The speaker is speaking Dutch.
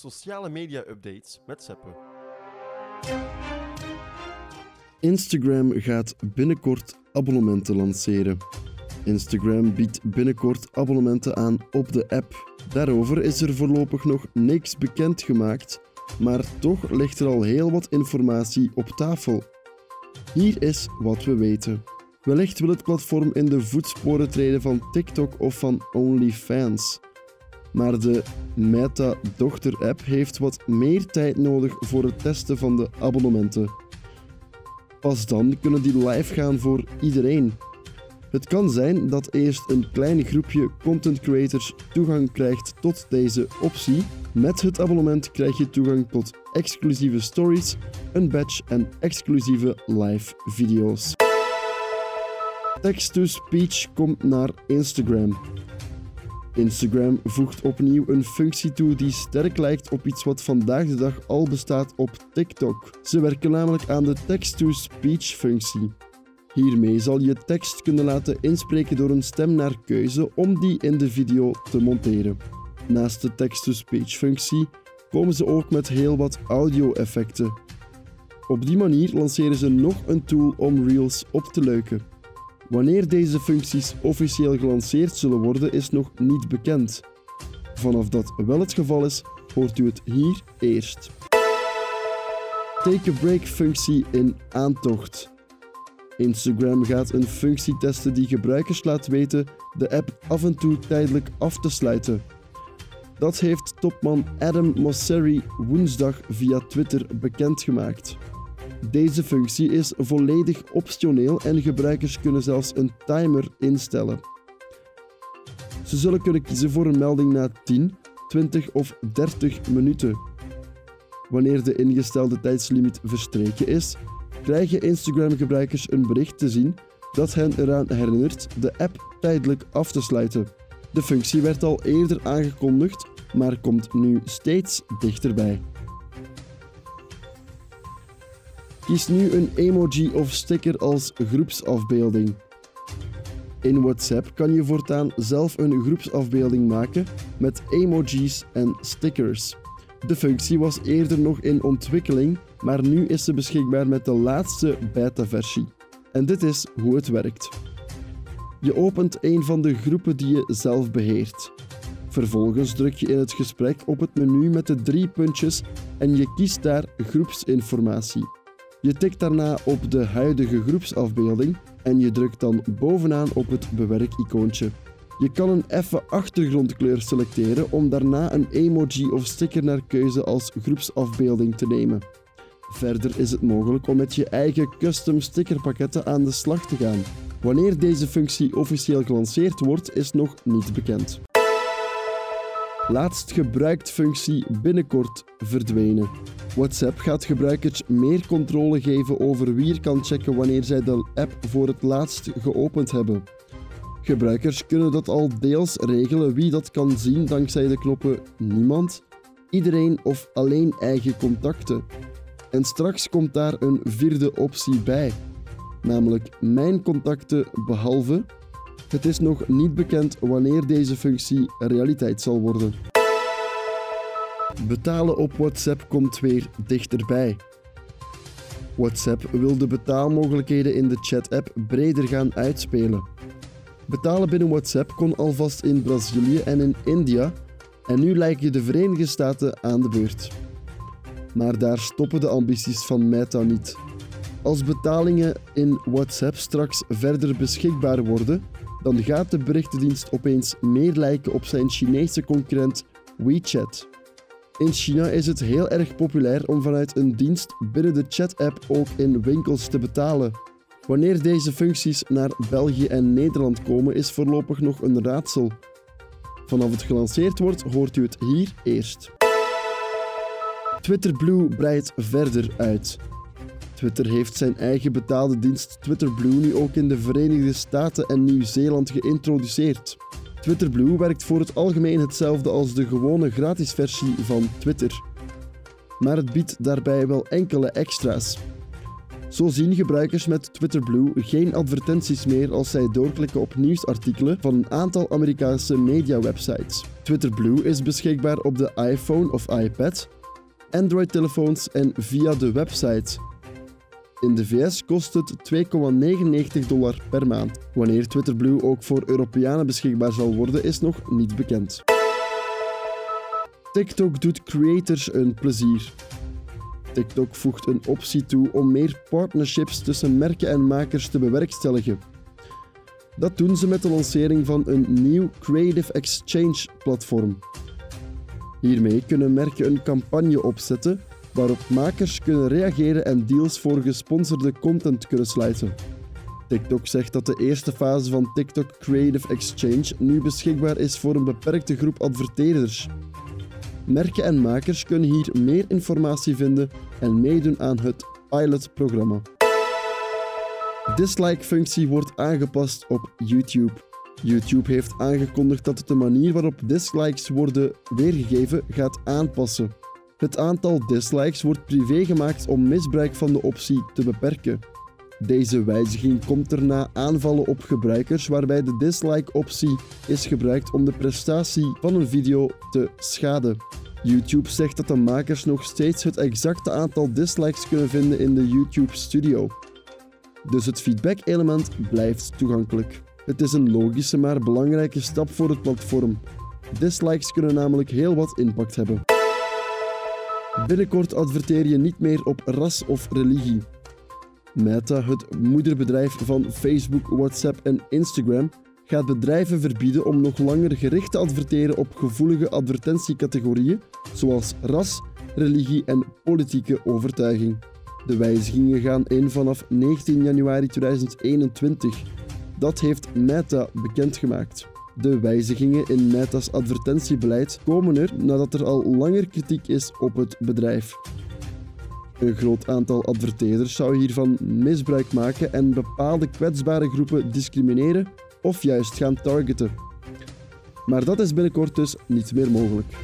sociale media updates met Seppe. Instagram gaat binnenkort abonnementen lanceren. Instagram biedt binnenkort abonnementen aan op de app. Daarover is er voorlopig nog niks bekendgemaakt, maar toch ligt er al heel wat informatie op tafel. Hier is wat we weten. Wellicht wil het platform in de voetsporen treden van TikTok of van OnlyFans. Maar de Meta-dochter-app heeft wat meer tijd nodig voor het testen van de abonnementen. Pas dan kunnen die live gaan voor iedereen. Het kan zijn dat eerst een klein groepje content creators toegang krijgt tot deze optie. Met het abonnement krijg je toegang tot exclusieve stories, een badge en exclusieve live video's. Text-to-speech komt naar Instagram. Instagram voegt opnieuw een functie toe die sterk lijkt op iets wat vandaag de dag al bestaat op TikTok. Ze werken namelijk aan de text-to-speech functie. Hiermee zal je tekst kunnen laten inspreken door een stem naar keuze om die in de video te monteren. Naast de text-to-speech functie komen ze ook met heel wat audio-effecten. Op die manier lanceren ze nog een tool om Reels op te leuken. Wanneer deze functies officieel gelanceerd zullen worden, is nog niet bekend. Vanaf dat wel het geval is, hoort u het hier eerst. Take a break functie in aantocht. Instagram gaat een functie testen die gebruikers laat weten de app af en toe tijdelijk af te sluiten. Dat heeft topman Adam Mosseri woensdag via Twitter bekendgemaakt. Deze functie is volledig optioneel en gebruikers kunnen zelfs een timer instellen. Ze zullen kunnen kiezen voor een melding na 10, 20 of 30 minuten. Wanneer de ingestelde tijdslimiet verstreken is, krijgen Instagram-gebruikers een bericht te zien dat hen eraan herinnert de app tijdelijk af te sluiten. De functie werd al eerder aangekondigd, maar komt nu steeds dichterbij. Kies nu een emoji of sticker als groepsafbeelding. In WhatsApp kan je voortaan zelf een groepsafbeelding maken met emojis en stickers. De functie was eerder nog in ontwikkeling, maar nu is ze beschikbaar met de laatste beta-versie. En dit is hoe het werkt. Je opent een van de groepen die je zelf beheert. Vervolgens druk je in het gesprek op het menu met de drie puntjes en je kiest daar groepsinformatie. Je tikt daarna op de huidige groepsafbeelding en je drukt dan bovenaan op het bewerk-icoontje. Je kan een effe achtergrondkleur selecteren om daarna een emoji of sticker naar keuze als groepsafbeelding te nemen. Verder is het mogelijk om met je eigen custom stickerpakketten aan de slag te gaan. Wanneer deze functie officieel gelanceerd wordt, is nog niet bekend. Laatst gebruikt functie binnenkort verdwenen. WhatsApp gaat gebruikers meer controle geven over wie er kan checken wanneer zij de app voor het laatst geopend hebben. Gebruikers kunnen dat al deels regelen wie dat kan zien dankzij de knoppen Niemand, Iedereen of Alleen eigen contacten. En straks komt daar een vierde optie bij, namelijk Mijn contacten behalve. Het is nog niet bekend wanneer deze functie realiteit zal worden. Betalen op WhatsApp komt weer dichterbij. WhatsApp wil de betaalmogelijkheden in de chat-app breder gaan uitspelen. Betalen binnen WhatsApp kon alvast in Brazilië en in India en nu lijken de Verenigde Staten aan de beurt. Maar daar stoppen de ambities van Meta niet. Als betalingen in WhatsApp straks verder beschikbaar worden, dan gaat de berichtendienst opeens meer lijken op zijn Chinese concurrent WeChat. In China is het heel erg populair om vanuit een dienst binnen de chat-app ook in winkels te betalen. Wanneer deze functies naar België en Nederland komen, is voorlopig nog een raadsel. Vanaf het gelanceerd wordt, hoort u het hier eerst. Twitter Blue breidt verder uit. Twitter heeft zijn eigen betaalde dienst Twitter Blue nu ook in de Verenigde Staten en Nieuw-Zeeland geïntroduceerd. Twitter Blue werkt voor het algemeen hetzelfde als de gewone gratis versie van Twitter. Maar het biedt daarbij wel enkele extra's. Zo zien gebruikers met Twitter Blue geen advertenties meer als zij doorklikken op nieuwsartikelen van een aantal Amerikaanse mediawebsites. Twitter Blue is beschikbaar op de iPhone of iPad, Android-telefoons en via de website. In de VS kost het 2,99 dollar per maand. Wanneer Twitter Blue ook voor Europeanen beschikbaar zal worden, is nog niet bekend. TikTok doet creators een plezier. TikTok voegt een optie toe om meer partnerships tussen merken en makers te bewerkstelligen. Dat doen ze met de lancering van een nieuw Creative Exchange platform. Hiermee kunnen merken een campagne opzetten waarop makers kunnen reageren en deals voor gesponsorde content kunnen sluiten. TikTok zegt dat de eerste fase van TikTok Creative Exchange nu beschikbaar is voor een beperkte groep adverteerders. Merken en makers kunnen hier meer informatie vinden en meedoen aan het pilotprogramma. Dislike-functie wordt aangepast op YouTube. YouTube heeft aangekondigd dat het de manier waarop dislikes worden weergegeven gaat aanpassen. Het aantal dislikes wordt privé gemaakt om misbruik van de optie te beperken. Deze wijziging komt er na aanvallen op gebruikers waarbij de dislike-optie is gebruikt om de prestatie van een video te schaden. YouTube zegt dat de makers nog steeds het exacte aantal dislikes kunnen vinden in de YouTube Studio. Dus het feedback-element blijft toegankelijk. Het is een logische maar belangrijke stap voor het platform. Dislikes kunnen namelijk heel wat impact hebben. Binnenkort adverteer je niet meer op ras of religie. Meta, het moederbedrijf van Facebook, WhatsApp en Instagram, gaat bedrijven verbieden om nog langer gericht te adverteren op gevoelige advertentiecategorieën zoals ras, religie en politieke overtuiging. De wijzigingen gaan in vanaf 19 januari 2021. Dat heeft Meta bekendgemaakt. De wijzigingen in Meta's advertentiebeleid komen er nadat er al langer kritiek is op het bedrijf. Een groot aantal adverteerders zou hiervan misbruik maken en bepaalde kwetsbare groepen discrimineren of juist gaan targeten. Maar dat is binnenkort dus niet meer mogelijk.